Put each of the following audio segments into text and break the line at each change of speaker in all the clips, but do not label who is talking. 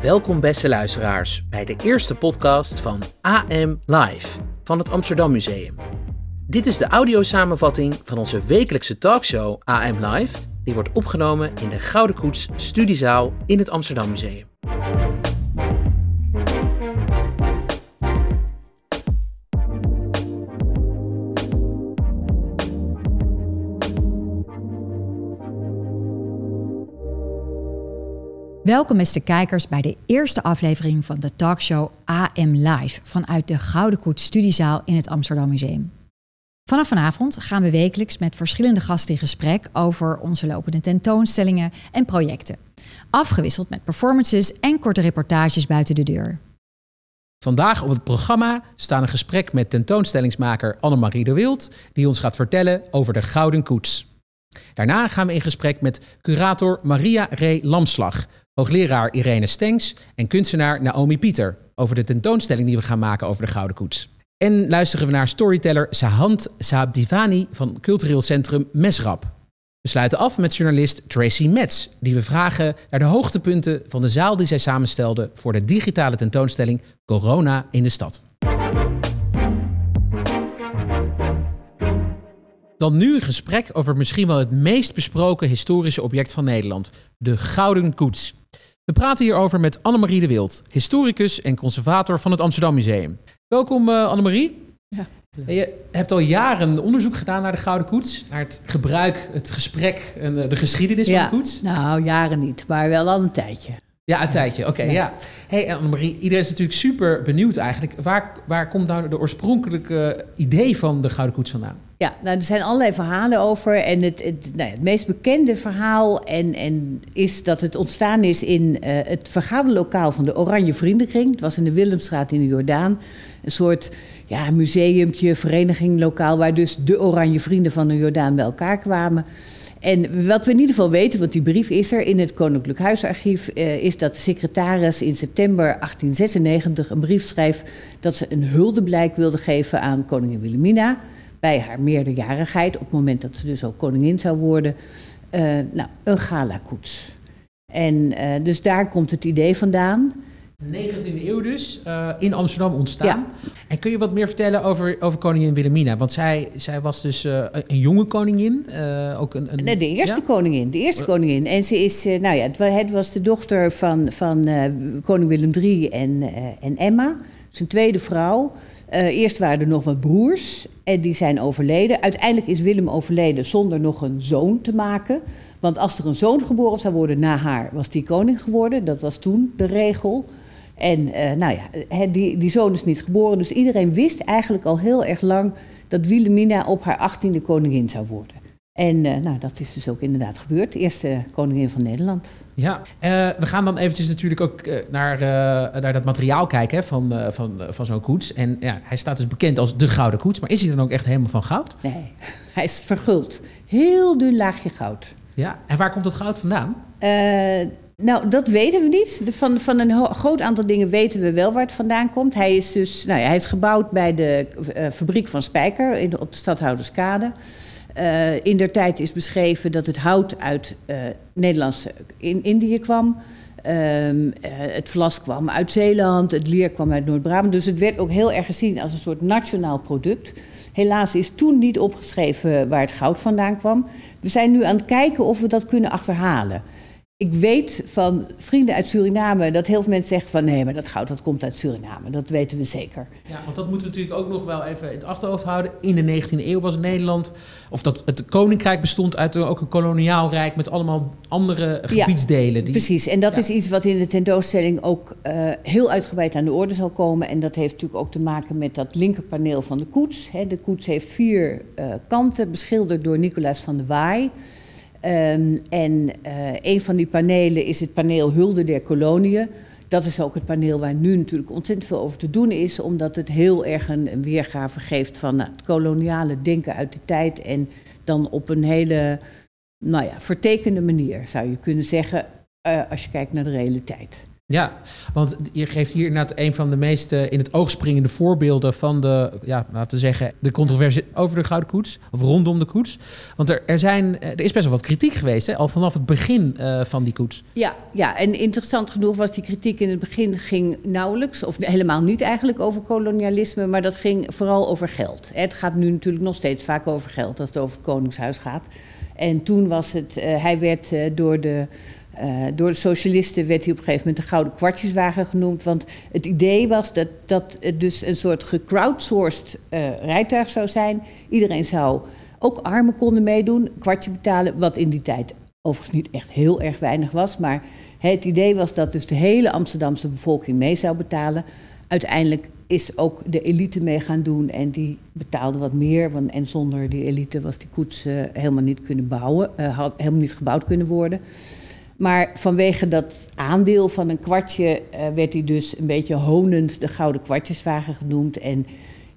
Welkom beste luisteraars bij de eerste podcast van AM Live van het Amsterdam Museum. Dit is de audiosamenvatting van onze wekelijkse talkshow AM Live, die wordt opgenomen in de Gouden Koets studiezaal in het Amsterdam Museum.
Welkom beste kijkers bij de eerste aflevering van de talkshow AM Live vanuit de Gouden Koets studiezaal in het Amsterdam Museum. Vanaf vanavond gaan we wekelijks met verschillende gasten in gesprek over onze lopende tentoonstellingen en projecten. Afgewisseld met performances en korte reportages buiten de deur.
Vandaag op het programma staan een gesprek met tentoonstellingsmaker Annemarie de Wild, die ons gaat vertellen over de Gouden Koets. Daarna gaan we in gesprek met curator Maria Ray Lamslag, hoogleraar Irene Stengs en kunstenaar Naomi Pieter over de tentoonstelling die we gaan maken over de Gouden Koets. En luisteren we naar storyteller Sahant Saabdivani van cultureel centrum Mesrap. We sluiten af met journalist Tracy Metz, die we vragen naar de hoogtepunten van de zaal die zij samenstelde voor de digitale tentoonstelling Corona in de stad. Dan nu een gesprek over misschien wel het meest besproken historische object van Nederland, de Gouden Koets. We praten hierover met Annemarie de Wild, historicus en conservator van het Amsterdam Museum. Welkom uh, Annemarie. Ja. Je hebt al jaren onderzoek gedaan naar de Gouden Koets, naar het gebruik, het gesprek en de geschiedenis van de koets.
Nou, jaren niet, maar wel al een tijdje.
Ja, een tijdje. Oké, ja. Hey Annemarie, iedereen is natuurlijk super benieuwd eigenlijk. Waar, waar komt nou de oorspronkelijke idee van de Gouden Koets vandaan?
Ja, nou, er zijn allerlei verhalen over. En het, het, nou het meest bekende verhaal en, en is dat het ontstaan is in uh, het vergaderlokaal van de Oranje Vriendenkring. Het was in de Willemstraat in de Jordaan. Een soort ja, museumpje, vereniging lokaal, waar dus de Oranje Vrienden van de Jordaan bij elkaar kwamen. En wat we in ieder geval weten, want die brief is er in het Koninklijk Huisarchief, uh, is dat de secretaris in september 1896 een brief schrijft dat ze een huldeblijk wilde geven aan koningin Wilhelmina bij haar meerderjarigheid, op het moment dat ze dus ook koningin zou worden, uh, nou, een galakoets. En uh, dus daar komt het idee vandaan.
19e eeuw dus, uh, in Amsterdam ontstaan. Ja. En kun je wat meer vertellen over, over koningin Wilhelmina? Want zij, zij was dus uh, een jonge koningin. Uh, ook een, een,
nee, de eerste ja? koningin. De eerste koningin. En ze is, nou ja, het, het was de dochter van, van koning Willem III en, en Emma. Zijn tweede vrouw. eerst waren er nog wat broers en die zijn overleden. Uiteindelijk is Willem overleden zonder nog een zoon te maken. Want als er een zoon geboren zou worden na haar, was die koning geworden. Dat was toen de regel. En uh, nou ja, die, die zoon is niet geboren. Dus iedereen wist eigenlijk al heel erg lang dat Wilhelmina op haar achttiende koningin zou worden. En uh, nou, dat is dus ook inderdaad gebeurd. De eerste koningin van Nederland.
Ja, uh, we gaan dan eventjes natuurlijk ook naar, naar dat materiaal kijken hè, van, van, van zo'n koets. En ja, hij staat dus bekend als de gouden koets. Maar is hij dan ook echt helemaal van goud?
Nee, hij is verguld. Heel dun laagje goud.
Ja, en waar komt dat goud vandaan?
Nou, dat weten we niet. Van, van een groot aantal dingen weten we wel waar het vandaan komt. Hij is dus, nou ja, hij is gebouwd bij de uh, fabriek van Spijker in, op de Stadhouderskade. Uh, in der tijd is beschreven dat het hout uit uh, Nederlands in Indië kwam. Um, het vlas kwam uit Zeeland, het leer kwam uit Noord-Brabant. Dus het werd ook heel erg gezien als een soort nationaal product. Helaas is toen niet opgeschreven waar het goud vandaan kwam. We zijn nu aan het kijken of we dat kunnen achterhalen. Ik weet van vrienden uit Suriname dat heel veel mensen zeggen van nee, maar dat goud dat komt uit Suriname. Dat weten we zeker.
Ja, want dat moeten we natuurlijk ook nog wel even in het achterhoofd houden. In de 19e eeuw was Nederland, of dat het koninkrijk bestond uit ook een koloniaal rijk met allemaal andere gebiedsdelen.
Ja, die, precies, en dat
ja.
is iets wat in de tentoonstelling ook uh, heel uitgebreid aan de orde zal komen. En dat heeft natuurlijk ook te maken met dat linkerpaneel van de koets. He, de koets heeft vier uh, kanten, beschilderd door Nicolaas van der Waai. Um, en uh, een van die panelen is het paneel Hulde der Koloniën. Dat is ook het paneel waar nu natuurlijk ontzettend veel over te doen is, omdat het heel erg een, weergave geeft van nou, het koloniale denken uit de tijd. En dan op een hele nou ja, vertekende manier, zou je kunnen zeggen, uh, als je kijkt naar de realiteit.
Ja, want je geeft hier inderdaad een van de meest eh, in het oog springende voorbeelden van de, ja, laten we zeggen, de controversie over de Gouden Koets, of rondom de koets. Want er, er, zijn, eh, er is best wel wat kritiek geweest, hè, al vanaf het begin uh, van die koets.
Ja, ja, en interessant genoeg was die kritiek in het begin ging nauwelijks, of helemaal niet eigenlijk over kolonialisme, maar dat ging vooral over geld. Het gaat nu natuurlijk nog steeds vaak over geld als het over het Koningshuis gaat. En toen was het, hij werd door de uh, door de socialisten werd hij op een gegeven moment de gouden kwartjeswagen genoemd. Want het idee was dat, dat het dus een soort gecrowdsourced uh, rijtuig zou zijn. Iedereen zou, ook armen konden meedoen, kwartje betalen. Wat in die tijd overigens niet echt heel erg weinig was. Maar het idee was dat dus de hele Amsterdamse bevolking mee zou betalen. Uiteindelijk is ook de elite mee gaan doen en die betaalde wat meer. Want, en zonder die elite was die koets uh, helemaal niet kunnen bouwen, helemaal niet gebouwd kunnen worden. Maar vanwege dat aandeel van een kwartje uh, werd hij dus een beetje honend de gouden kwartjeswagen genoemd. En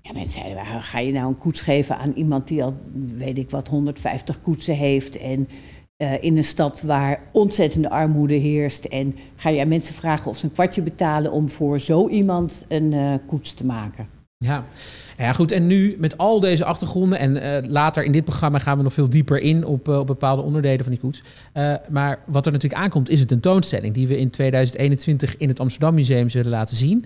ja, mensen zeiden, ga je nou een koets geven aan iemand die al, weet ik wat, 150 koetsen heeft. En uh, in een stad waar ontzettende armoede heerst. En ga je mensen vragen of ze een kwartje betalen om voor zo iemand een uh, koets te maken.
Ja. Ja, goed. En nu met al deze achtergronden. En uh, later in dit programma gaan we nog veel dieper in op, uh, op bepaalde onderdelen van die koets. Uh, maar wat er natuurlijk aankomt is een tentoonstelling die we in 2021 in het Amsterdam Museum zullen laten zien.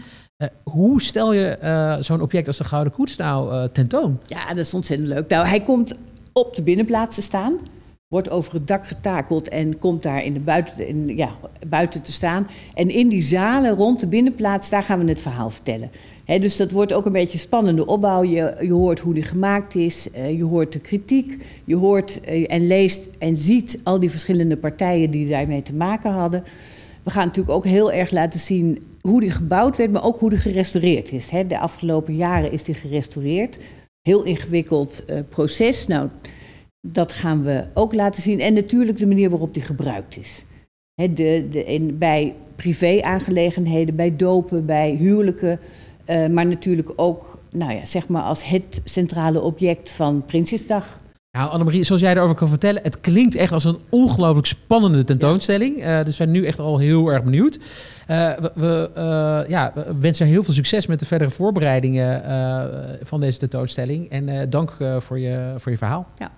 hoe stel je zo'n object als de Gouden Koets nou tentoon?
Ja, dat is ontzettend leuk. Nou, hij komt op de binnenplaats te staan wordt over het dak getakeld en komt daar in de buiten, in, ja, buiten te staan. En in die zalen rond de binnenplaats, daar gaan we het verhaal vertellen. Dus dat wordt ook een beetje spannende opbouw. Je, je hoort hoe die gemaakt is, uh, je hoort de kritiek, je hoort uh, en leest en ziet al die verschillende partijen die daarmee te maken hadden. We gaan natuurlijk ook heel erg laten zien hoe die gebouwd werd, maar ook hoe die gerestaureerd is. De afgelopen jaren is die gerestaureerd. Heel ingewikkeld uh, proces. Nou, dat gaan we ook laten zien. En natuurlijk de manier waarop die gebruikt is. He, de, de, in, bij privé-aangelegenheden, bij dopen, bij huwelijken. Uh, maar natuurlijk ook nou ja, zeg maar als het centrale object van Prinsjesdag.
Nou, Annemarie, zoals jij erover kan vertellen, het klinkt echt als een ongelooflijk spannende tentoonstelling. Uh, dus we zijn nu echt al heel erg benieuwd. Uh, we, we ja, we wensen heel veel succes met de verdere voorbereidingen van deze tentoonstelling. En dank voor, je, voor je verhaal.
Ja.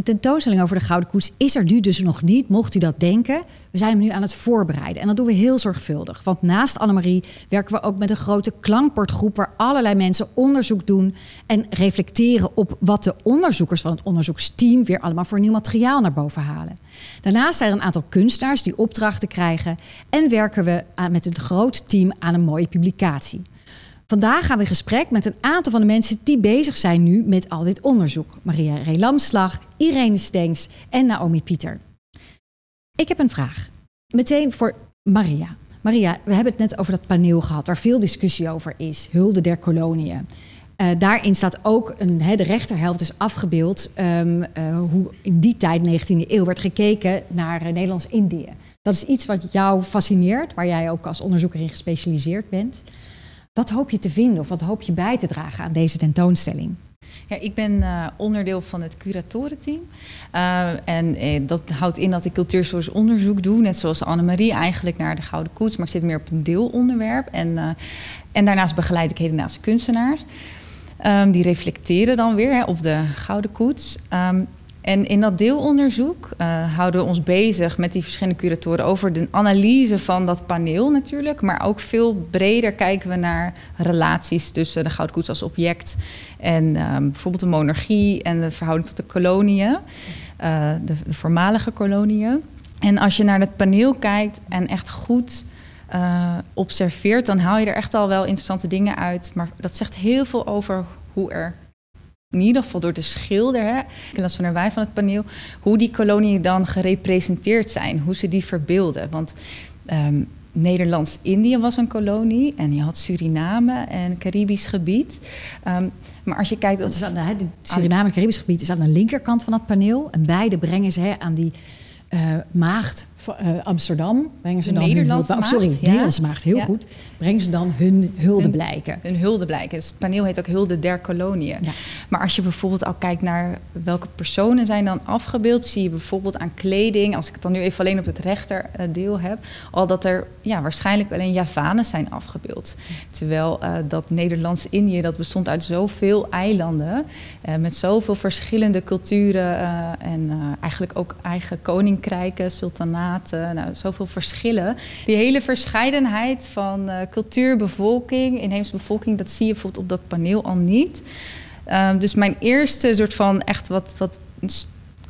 De tentoonstelling over de Gouden Koets is er nu dus nog niet, mocht u dat denken. We zijn hem nu aan het voorbereiden en dat doen we heel zorgvuldig. Want naast Annemarie werken we ook met een grote klankbordgroep... waar allerlei mensen onderzoek doen en reflecteren op wat de onderzoekers van het onderzoeksteam... weer allemaal voor nieuw materiaal naar boven halen. Daarnaast zijn er een aantal kunstenaars die opdrachten krijgen... en werken we met een groot team aan een mooie publicatie. Vandaag gaan we in gesprek met een aantal van de mensen die bezig zijn nu met al dit onderzoek. Maria Relamslag, Irene Stengs en Naomi Pieter. Ik heb een vraag. Meteen voor Maria. Maria, we hebben het net over dat paneel gehad waar veel discussie over is. Hulde der koloniën. Uh, daarin staat ook, een, he, de rechterhelft is afgebeeld um, uh, hoe in die tijd, 19e eeuw, werd gekeken naar uh, Nederlands-Indië. Dat is iets wat jou fascineert, waar jij ook als onderzoeker in gespecialiseerd bent. Wat hoop je te vinden of wat hoop je bij te dragen aan deze tentoonstelling?
Ja, ik ben uh, onderdeel van het curatorenteam. Uh, en eh, dat houdt in dat ik cultuurhistorisch onderzoek doe, net zoals Annemarie eigenlijk naar de Gouden Koets. Maar ik zit meer op een deelonderwerp. En, uh, en daarnaast begeleid ik hedendaagse kunstenaars. Um, die reflecteren dan weer op de Gouden Koets. Um, en in dat deelonderzoek uh, houden we ons bezig met die verschillende curatoren over de analyse van dat paneel natuurlijk. Maar ook veel breder kijken we naar relaties tussen de goudkoets als object en uh, bijvoorbeeld de monarchie en de verhouding tot de koloniën, uh, de, voormalige koloniën. En als je naar het paneel kijkt en echt goed uh, observeert, dan haal je er echt al wel interessante dingen uit. Maar dat zegt heel veel over hoe er in ieder geval door de schilder, hè, Nicolas van der Wij van het paneel, hoe die koloniën dan gerepresenteerd zijn, hoe ze die verbeelden. Want um, Nederlands-Indië was een kolonie en je had Suriname en Caribisch gebied. Um, maar als je kijkt...
Dat is aan de, hè, Suriname en Caribisch gebied is aan de linkerkant van het paneel. En beide brengen ze aan die uh, maagd eh, Amsterdam brengen ze
De
dan hun
Nederlandse
hulde- sorry,
maagd, ja.
Nederlandse maagd, heel
Ja.
goed. Brengen ze dan hun hulde
Hun-
blijken.
Dus het paneel heet ook Hulde der Koloniën.
Ja.
Maar als je bijvoorbeeld al kijkt naar welke personen zijn dan afgebeeld, zie je bijvoorbeeld aan kleding, als ik het dan nu even alleen op het rechterdeel heb, al dat er ja, waarschijnlijk alleen Javanen zijn afgebeeld. Terwijl eh, dat Nederlands-Indië, dat bestond uit zoveel eilanden, eh, met zoveel verschillende culturen eh, en eh, eigenlijk ook eigen koninkrijken, sultanaten, nou, zoveel verschillen. Die hele verscheidenheid van eh, cultuur, bevolking, inheemse bevolking, dat zie je bijvoorbeeld op dat paneel al niet. Ehm, dus mijn eerste soort van echt wat, wat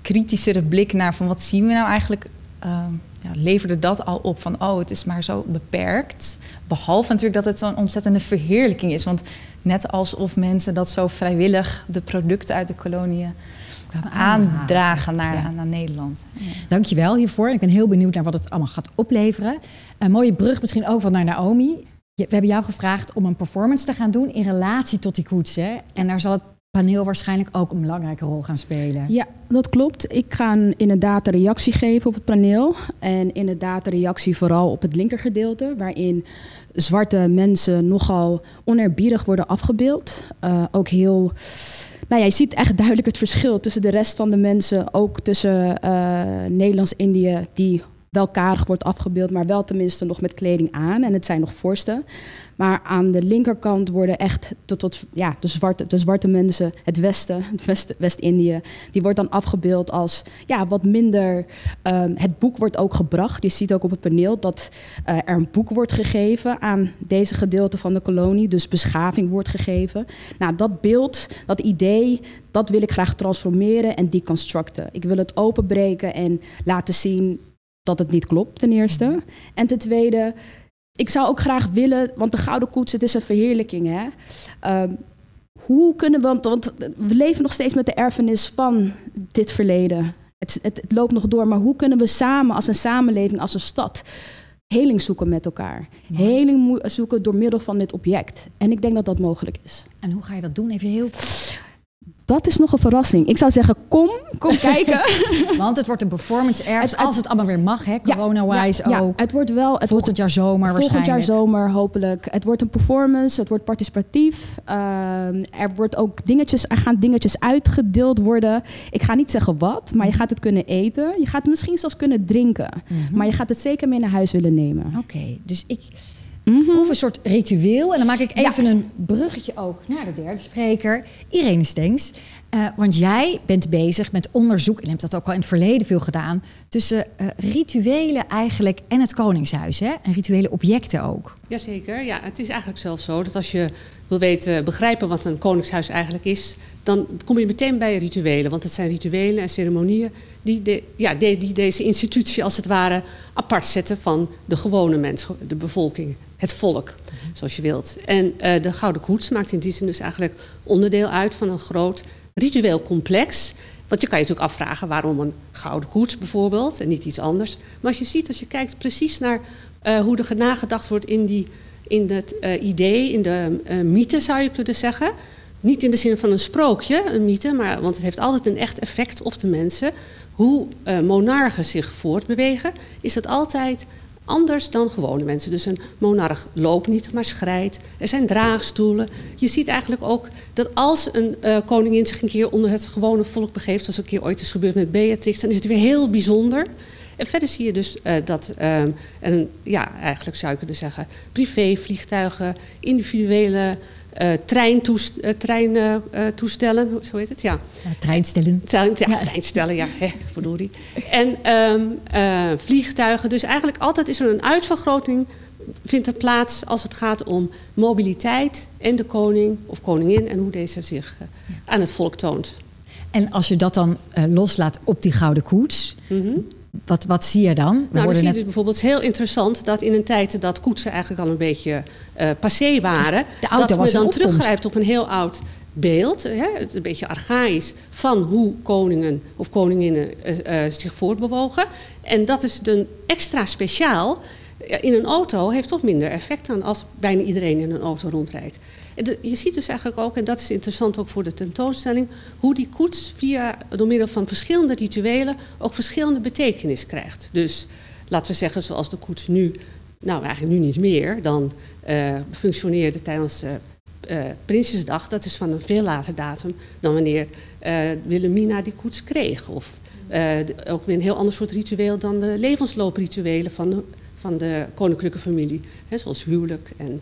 kritischere blik naar van wat zien we nou eigenlijk, ehm, ja, leverde dat al op van oh, het is maar zo beperkt. Behalve natuurlijk dat het zo'n ontzettende verheerlijking is. Want net alsof mensen dat zo vrijwillig de producten uit de koloniën aandragen naar,
Ja.
naar Nederland. Ja.
Dankjewel hiervoor. Ik ben heel benieuwd naar wat het allemaal gaat opleveren. Een mooie brug misschien ook wel naar Naomi. Je- We hebben jou gevraagd om een performance te gaan doen in relatie tot die koets. Hè? En daar zal het paneel waarschijnlijk ook een belangrijke rol gaan spelen.
Ja, dat klopt. Ik ga inderdaad een reactie geven op het paneel. En inderdaad een reactie vooral op het linkergedeelte, waarin zwarte mensen nogal oneerbiedig worden afgebeeld. Eh, ook heel. Nou ja, je ziet echt duidelijk het verschil tussen de rest van de mensen, ook tussen eh, Nederlands-Indië, die welkarig wordt afgebeeld, maar wel tenminste nog met kleding aan. En het zijn nog vorsten. Maar aan de linkerkant worden echt tot, tot, ja, de, zwarte, de zwarte mensen, het Westen, West-Indië, die wordt dan afgebeeld als ja, wat minder. ehm, het boek wordt ook gebracht. Je ziet ook op het paneel dat eh, er een boek wordt gegeven aan deze gedeelte van de kolonie. Dus beschaving wordt gegeven. Nou, dat beeld, dat idee, dat wil ik graag transformeren en deconstructen. Ik wil het openbreken en laten zien dat het niet klopt, ten eerste. En ten tweede, ik zou ook graag willen, want de Gouden Koets, het is een verheerlijking, hè. Ehm, hoe kunnen we, want, we leven nog steeds met de erfenis van dit verleden. Het, het, het loopt nog door, maar hoe kunnen we samen als een samenleving, als een stad, heling zoeken met elkaar? Heling zoeken door middel van dit object. En ik denk dat dat mogelijk is.
En hoe ga je dat doen? Even heel...
Dat is nog een verrassing. Ik zou zeggen, kom, kom kijken.
Want het wordt een performance ergens, als het allemaal weer mag, hè? Corona-wise
ja, ja.
ook.
Het wordt wel, het wordt
Volgend jaar zomer
Volgend jaar
waarschijnlijk.
zomer hopelijk. Het wordt een performance, het wordt participatief. Ehm, er, wordt ook dingetjes, er gaan dingetjes uitgedeeld worden. Ik ga niet zeggen wat, maar je gaat het kunnen eten. Je gaat het misschien zelfs kunnen drinken.
Mhm.
Maar je gaat het zeker mee naar huis willen nemen.
Oké, dus ik
Mhm.
proef een soort ritueel. En dan maak ik
Ja.
even een bruggetje ook naar de derde spreker, Irene Stengs. Eh, want jij bent bezig met onderzoek, en hebt dat ook al in het verleden veel gedaan, tussen eh, rituelen eigenlijk en het Koningshuis. Hè? En rituele objecten ook.
Jazeker, ja, het is eigenlijk zelfs zo dat als je wil weten, begrijpen wat een koningshuis eigenlijk is, dan kom je meteen bij rituelen. Want het zijn rituelen en ceremonieën die, de, ja, die deze institutie als het ware apart zetten van de gewone mens, de bevolking, het volk, zoals je wilt. En eh, de Gouden Koets maakt in die zin dus eigenlijk onderdeel uit van een groot ritueel complex. Want je kan je natuurlijk afvragen waarom een gouden koets bijvoorbeeld en niet iets anders. Maar als je ziet, als je kijkt precies naar eh, hoe er nagedacht wordt in, die, in het eh, idee, in de mythe zou je kunnen zeggen. Niet in de zin van een sprookje, een mythe, maar, want het heeft altijd een echt effect op de mensen. Hoe monarchen zich voortbewegen, is dat altijd anders dan gewone mensen. Dus een monarch loopt niet, maar schrijdt. Er zijn draagstoelen. Je ziet eigenlijk ook dat als een eh, koningin zich een keer onder het gewone volk begeeft, zoals een keer ooit is gebeurd met Beatrix, dan is het weer heel bijzonder. En verder zie je dus eh, dat, eh, en, ja, eigenlijk zou je kunnen zeggen, privévliegtuigen, individuele eh treintoestellen, trein, eh, eh, toestellen, zo heet het, ja.
Ja, treinstellen.
Trein, ja,
Ja.
treinstellen, ja, hè, verdorie. En ehm, eh, vliegtuigen. Dus eigenlijk altijd is er een uitvergroting vindt er plaats als het gaat om mobiliteit en de koning of koningin en hoe deze zich aan het volk toont.
En als je dat dan loslaat op die gouden koets,
Mhm.
Wat, wat zie je dan? We
Nou, dan zie je
net-
dus bijvoorbeeld heel interessant dat in een tijd dat koetsen eigenlijk al een beetje eh, passé waren,
De auto
dat
was in
dan
opkomst.
teruggrijpt op een heel oud beeld, hè, een beetje archaïs, van hoe koningen of koninginnen eh, eh, zich voortbewogen. En dat is dan extra speciaal. In een auto heeft toch minder effect dan als bijna iedereen in een auto rondrijdt. En je ziet dus eigenlijk ook, en dat is interessant ook voor de tentoonstelling, hoe die koets via, door middel van verschillende rituelen ook verschillende betekenis krijgt. Dus laten we zeggen zoals de koets nu, nou eigenlijk nu niet meer, dan uh, functioneerde tijdens uh, uh, Prinsjesdag. Dat is van een veel later datum dan wanneer Wilhelmina die koets kreeg. Of ook weer een heel ander soort ritueel dan de levenslooprituelen van van de koninklijke familie. Hè, zoals huwelijk en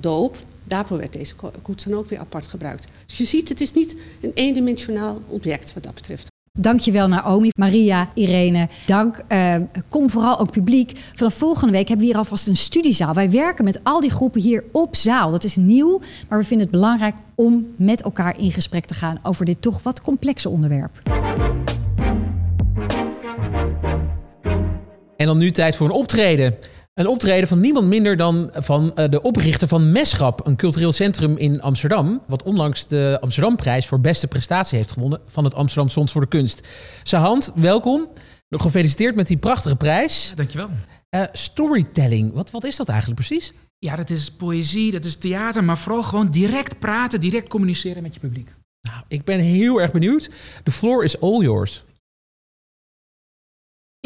doop. Daarvoor werd deze koets dan ook weer apart gebruikt. Dus je ziet, het is niet een eendimensionaal object wat dat betreft.
Dankjewel Naomi, Maria, Irene. Dank. Uh, kom vooral ook publiek. Vanaf volgende week hebben we hier alvast een studiezaal. Wij werken met al die groepen hier op zaal. Dat is nieuw, maar we vinden het belangrijk om met elkaar in gesprek te gaan over dit toch wat complexe onderwerp.
En dan nu tijd voor een optreden. Een optreden van niemand minder dan van uh, de oprichter van Meschap, een cultureel centrum in Amsterdam, wat onlangs de Amsterdamprijs voor beste prestatie heeft gewonnen van het Amsterdam Soms voor de Kunst. Sahand, welkom. Gefeliciteerd met die prachtige prijs.
Dankjewel.
Uh, storytelling, wat, wat is dat eigenlijk precies?
Ja, dat is poëzie, dat is theater, maar vooral gewoon direct praten, direct communiceren met je publiek.
Nou, ik ben heel erg benieuwd. The floor is all yours.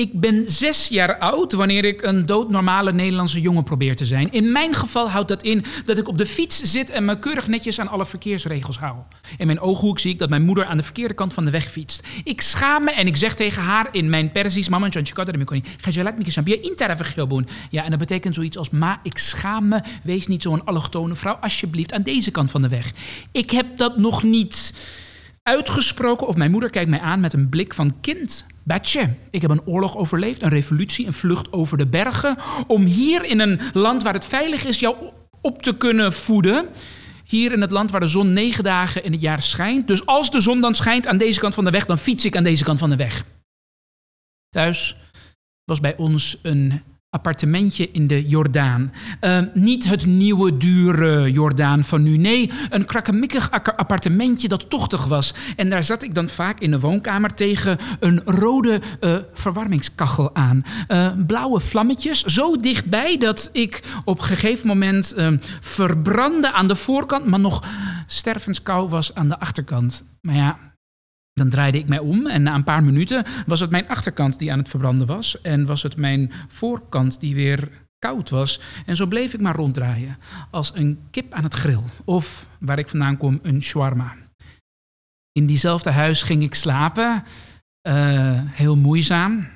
Ik ben zes jaar oud wanneer ik een doodnormale Nederlandse jongen probeer te zijn. In mijn geval houdt dat in dat ik op de fiets zit en me keurig netjes aan alle verkeersregels hou. In mijn ooghoek zie ik dat mijn moeder aan de verkeerde kant van de weg fietst. Ik schaam me en ik zeg tegen haar in mijn Persisch: Mama, Ja, en dat betekent zoiets als: Ma, ik schaam me. Wees niet zo'n allochtone vrouw, alsjeblieft, aan deze kant van de weg. Ik heb dat nog niet uitgesproken of mijn moeder kijkt mij aan met een blik van kind. Betje, ik heb een oorlog overleefd, een revolutie, een vlucht over de bergen. Om hier in een land waar het veilig is jou op te kunnen voeden. Hier in het land waar de zon negen dagen in het jaar schijnt. Dus als de zon dan schijnt aan deze kant van de weg, dan fiets ik aan deze kant van de weg. Thuis was bij ons een appartementje in de Jordaan. Uh, niet het nieuwe, dure Jordaan van nu. Nee, een krakkemikkig appartementje dat tochtig was. En daar zat ik dan vaak in de woonkamer tegen een rode uh, verwarmingskachel aan. Uh, blauwe vlammetjes, zo dichtbij dat ik op een gegeven moment verbrandde aan de voorkant, maar nog stervenskou was aan de achterkant. Maar ja, dan draaide ik mij om en na een paar minuten was het mijn achterkant die aan het verbranden was en was het mijn voorkant die weer koud was. En zo bleef ik maar ronddraaien als een kip aan het grill of waar ik vandaan kom een shawarma. In diezelfde huis ging ik slapen, uh, heel moeizaam,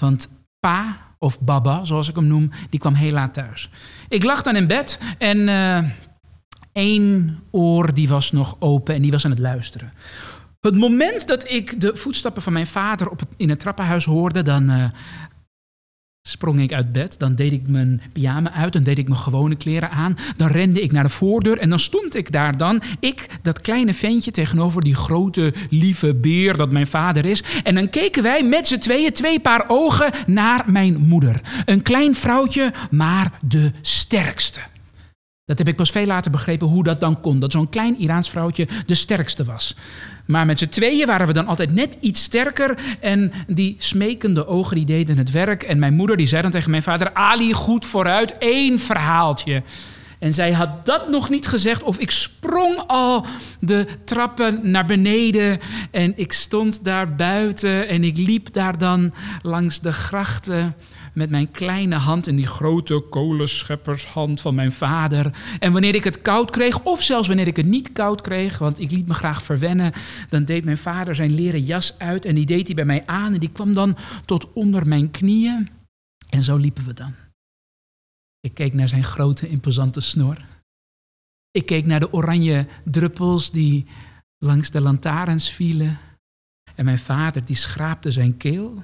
want pa of baba, zoals ik hem noem, die kwam heel laat thuis. Ik lag dan in bed en uh, één oor die was nog open en die was aan het luisteren. Het moment dat ik de voetstappen van mijn vader op in het trappenhuis hoorde, dan uh, sprong ik uit bed. Dan deed ik mijn pyjama uit, dan deed ik mijn gewone kleren aan. Dan rende ik naar de voordeur en dan stond ik daar dan. Ik, dat kleine ventje tegenover die grote, lieve beer dat mijn vader is. En dan keken wij met z'n tweeën, twee paar ogen, naar mijn moeder. Een klein vrouwtje, maar de sterkste. Dat heb ik pas veel later begrepen hoe dat dan kon. Dat zo'n klein Iraans vrouwtje de sterkste was. Maar met z'n tweeën waren we dan altijd net iets sterker. En die smekende ogen die deden het werk. En mijn moeder die zei dan tegen mijn vader... Ali, goed vooruit, één verhaaltje. En zij had dat nog niet gezegd of ik sprong al de trappen naar beneden. En ik stond daar buiten en ik liep daar dan langs de grachten met mijn kleine hand in die grote kolenscheppershand van mijn vader. En wanneer ik het koud kreeg, of zelfs wanneer ik het niet koud kreeg, want ik liet me graag verwennen, dan deed mijn vader zijn leren jas uit en die deed hij bij mij aan en die kwam dan tot onder mijn knieën. En zo liepen we dan. Ik keek naar zijn grote, imposante snor. Ik keek naar de oranje druppels die langs de lantaarns vielen. En mijn vader die schraapte zijn keel.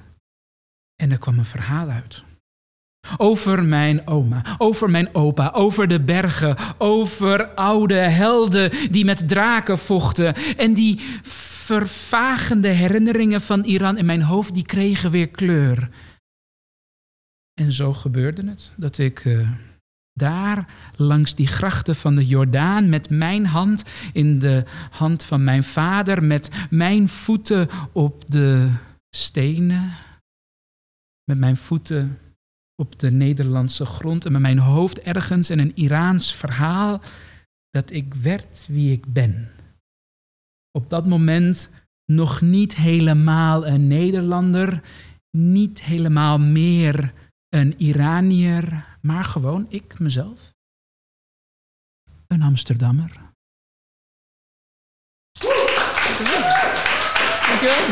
En er kwam een verhaal uit. Over mijn oma, over mijn opa, over de bergen, over oude helden die met draken vochten. En die vervagende herinneringen van Iran in mijn hoofd, die kregen weer kleur. En zo gebeurde het dat ik uh, daar langs die grachten van de Jordaan met mijn hand in de hand van mijn vader, met mijn voeten op de stenen met mijn voeten op de Nederlandse grond en met mijn hoofd ergens in een Iraans verhaal, dat ik werd wie ik ben. Op dat moment nog niet helemaal een Nederlander, niet helemaal meer een Iranier, maar gewoon ik, mezelf. Een Amsterdammer. Dankjewel.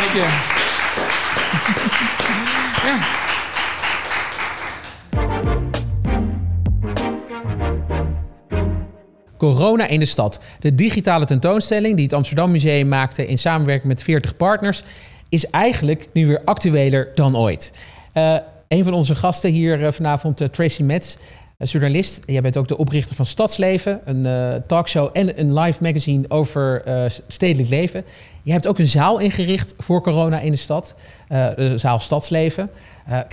Dankjewel. Ja.
Corona in de stad. De digitale tentoonstelling die het Amsterdam Museum maakte in samenwerking met 40 partners, is eigenlijk nu weer actueler dan ooit. Uh, een van onze gasten hier uh, vanavond, uh, Tracy Metz, journalist. Jij bent ook de oprichter van Stadsleven, een talkshow en een live magazine over stedelijk leven. Je hebt ook een zaal ingericht voor corona in de stad, de zaal Stadsleven.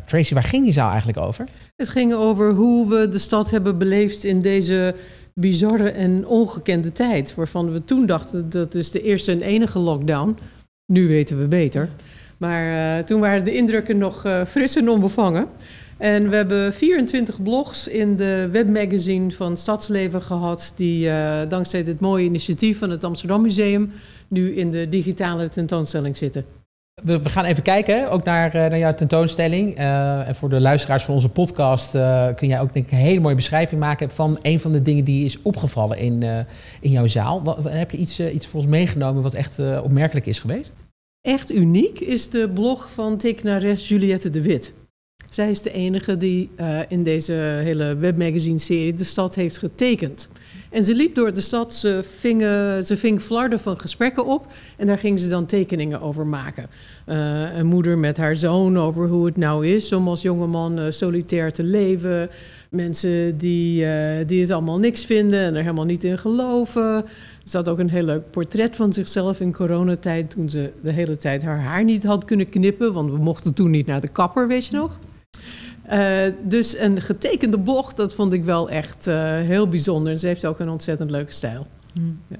Tracy, waar ging die zaal eigenlijk over?
Het ging over hoe we de stad hebben beleefd in deze bizarre en ongekende tijd. Waarvan we toen dachten dat is de eerste en enige lockdown. Nu weten we beter. Maar toen waren de indrukken nog fris en onbevangen. En we hebben 24 blogs in de webmagazine van Stadsleven gehad. Die uh, dankzij dit mooie initiatief van het Amsterdam Museum nu in de digitale tentoonstelling zitten.
We, we, gaan even kijken, ook naar, uh, naar jouw tentoonstelling. Uh, en voor de luisteraars van onze podcast uh, kun jij ook denk ik, een hele mooie beschrijving maken van een van de dingen die is opgevallen in, in jouw zaal. Wat, heb je iets, iets voor ons meegenomen wat echt opmerkelijk is geweest?
Echt uniek is de blog van tekenares Juliette de Wit. Zij is de enige die in deze hele webmagazine-serie de stad heeft getekend. En ze liep door de stad, ze ving, ze ving flarden van gesprekken op en daar ging ze dan tekeningen over maken. Uh, een moeder met haar zoon over hoe het nou is om als jongeman uh, solitair te leven. Mensen die, die het allemaal niks vinden en er helemaal niet in geloven. Ze had ook een heel leuk portret van zichzelf in coronatijd toen ze de hele tijd haar haar niet had kunnen knippen, want we mochten toen niet naar de kapper, weet je nog? Uh, dus een getekende blog, dat vond ik wel echt uh, heel bijzonder. Ze heeft ook een ontzettend leuke stijl.
Mm. Ja.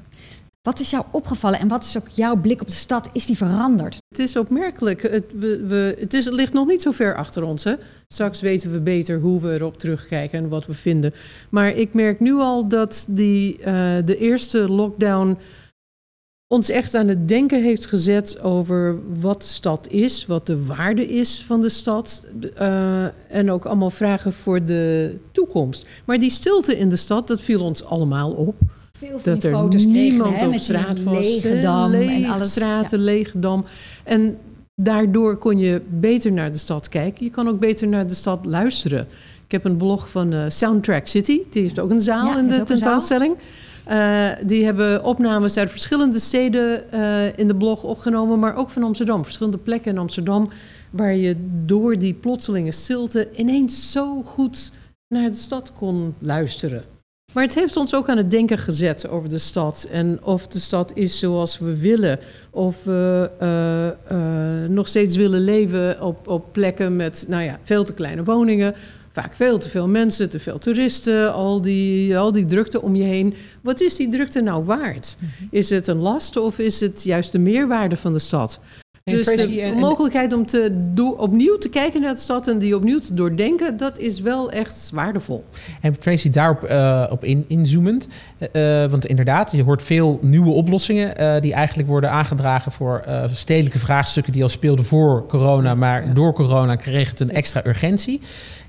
Wat is jou opgevallen en wat is ook jouw blik op de stad? Is die veranderd?
Het is opmerkelijk. Het, we, we, het, is, het ligt nog niet zo ver achter ons. Hè? Straks weten we beter hoe we erop terugkijken en wat we vinden. Maar ik merk nu al dat die, uh, de eerste lockdown ons echt aan het denken heeft gezet over wat de stad is, wat de waarde is van de stad. Uh, en ook allemaal vragen voor de toekomst. Maar die stilte in de stad, dat viel ons allemaal op.
Veel dat er foto's niemand kregen, op straat was. Lege dam en alles.
straten, ja. lege dam. En daardoor kon je beter naar de stad kijken. Je kan ook beter naar de stad luisteren. Ik heb een blog van uh, Soundtrack City. Die heeft ook een zaal
ja,
in de tentoonstelling. Uh, die hebben opnames uit verschillende steden uh, in de blog opgenomen, maar ook van Amsterdam. Verschillende plekken in Amsterdam waar je door die plotselinge stilte ineens zo goed naar de stad kon luisteren. Maar het heeft ons ook aan het denken gezet over de stad. En of de stad is zoals we willen. Of we uh, nog steeds willen leven op, op plekken met nou ja, veel te kleine woningen. Vaak veel te veel mensen, te veel toeristen, al die, al die drukte om je heen. Wat is die drukte nou waard? Is het een last of is het juist de meerwaarde van de stad? Dus de mogelijkheid om te opnieuw te kijken naar de stad en die opnieuw te doordenken, dat is wel echt waardevol.
En Tracy, daarop eh, op in, inzoomend. eh, want inderdaad, je hoort veel nieuwe oplossingen eh, die eigenlijk worden aangedragen voor eh, stedelijke vraagstukken die al speelden voor corona, maar
Ja.
door corona kreeg het een extra urgentie.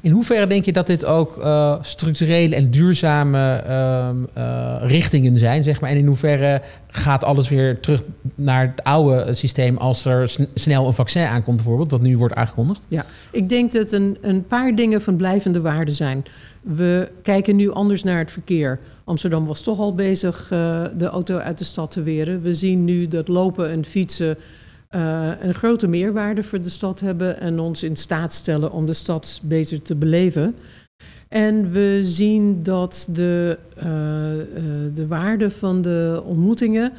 In hoeverre denk je dat dit ook eh, structurele en duurzame ehm, eh, richtingen zijn, zeg maar? En in hoeverre gaat alles weer terug naar het oude systeem als er sn- snel een vaccin aankomt, bijvoorbeeld, wat nu wordt aangekondigd?
Ja, ik denk dat een, een paar dingen van blijvende waarde zijn. We kijken nu anders naar het verkeer. Amsterdam was toch al bezig eh, de auto uit de stad te weren. We zien nu dat lopen en fietsen eh, een grote meerwaarde voor de stad hebben en ons in staat stellen om de stad beter te beleven. En we zien dat de, eh, eh, de waarde van de ontmoetingen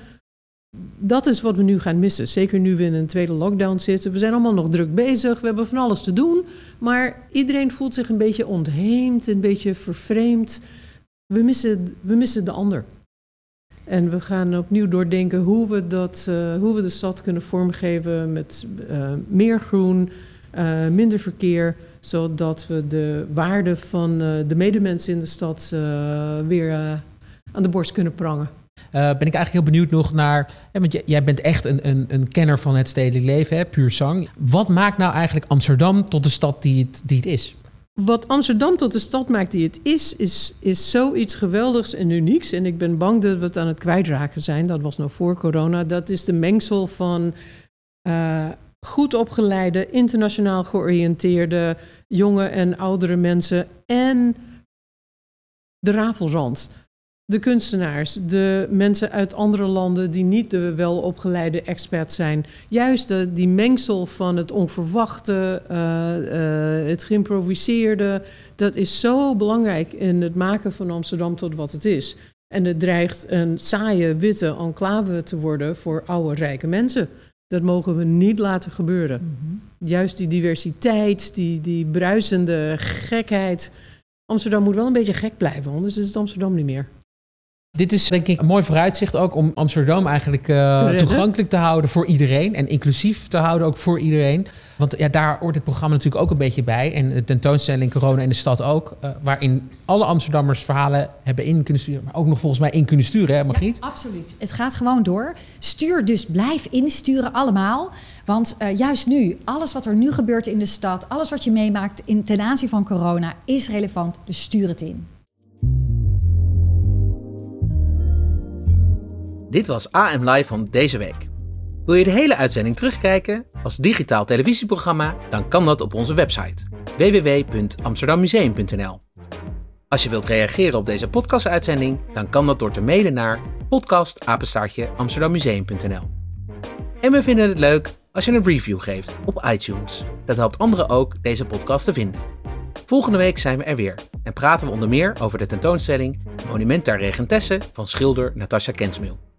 dat is wat we nu gaan missen. Zeker nu we in een tweede lockdown zitten. We zijn allemaal nog druk bezig. We hebben van alles te doen. Maar iedereen voelt zich een beetje ontheemd, een beetje vervreemd. We missen, we missen de ander. En we gaan opnieuw doordenken hoe we, dat, eh, hoe we de stad kunnen vormgeven met eh, meer groen, eh, minder verkeer, zodat we de waarde van de medemensen in de stad weer aan de borst kunnen prangen.
ben ik eigenlijk heel benieuwd nog naar. Hè, want jij bent echt een, een, een kenner van het stedelijk leven, hè, puur zang. Wat maakt nou eigenlijk Amsterdam tot de stad die die het is?
Wat Amsterdam tot de stad maakt die het is, is, is zoiets geweldigs en unieks. En ik ben bang dat we het aan het kwijtraken zijn. Dat was nog voor corona. Dat is de mengsel van uh, goed opgeleide, internationaal georiënteerde jonge en oudere mensen en de rafelrand. De kunstenaars, de mensen uit andere landen die niet de welopgeleide experts zijn. Juist de, die mengsel van het onverwachte, uh, uh, het geïmproviseerde, dat is zo belangrijk in het maken van Amsterdam tot wat het is. En het dreigt een saaie, witte enclave te worden voor oude, rijke mensen. Dat mogen we niet laten gebeuren. Mhm. Juist die diversiteit, die, die bruisende gekheid. Amsterdam moet wel een beetje gek blijven, anders is het Amsterdam niet meer.
Dit is denk ik een mooi vooruitzicht ook om Amsterdam eigenlijk uh, toegankelijk te houden voor iedereen. En inclusief te houden ook voor iedereen. Want ja, daar hoort het programma natuurlijk ook een beetje bij. En de tentoonstelling Corona in de stad ook. Uh, waarin alle Amsterdammers verhalen hebben in kunnen sturen. Maar ook nog volgens mij in kunnen sturen, hè Margriet?
Ja, absoluut. Het gaat gewoon door. Stuur dus, blijf insturen allemaal. Want uh, juist nu, alles wat er nu gebeurt in de stad... alles wat je meemaakt in, ten aanzien van corona is relevant. Dus stuur het in.
Dit was AM Live van deze week. Wil je de hele uitzending terugkijken als digitaal televisieprogramma? Dan kan dat op onze website www.amsterdammuseum.nl. Als je wilt reageren op deze podcast-uitzending, dan kan dat door te mailen naar podcastapenstaartje En we vinden het leuk als je een review geeft op iTunes. Dat helpt anderen ook deze podcast te vinden. Volgende week zijn we er weer en praten we onder meer over de tentoonstelling Monument Regentesse van schilder Natasja Kensmil.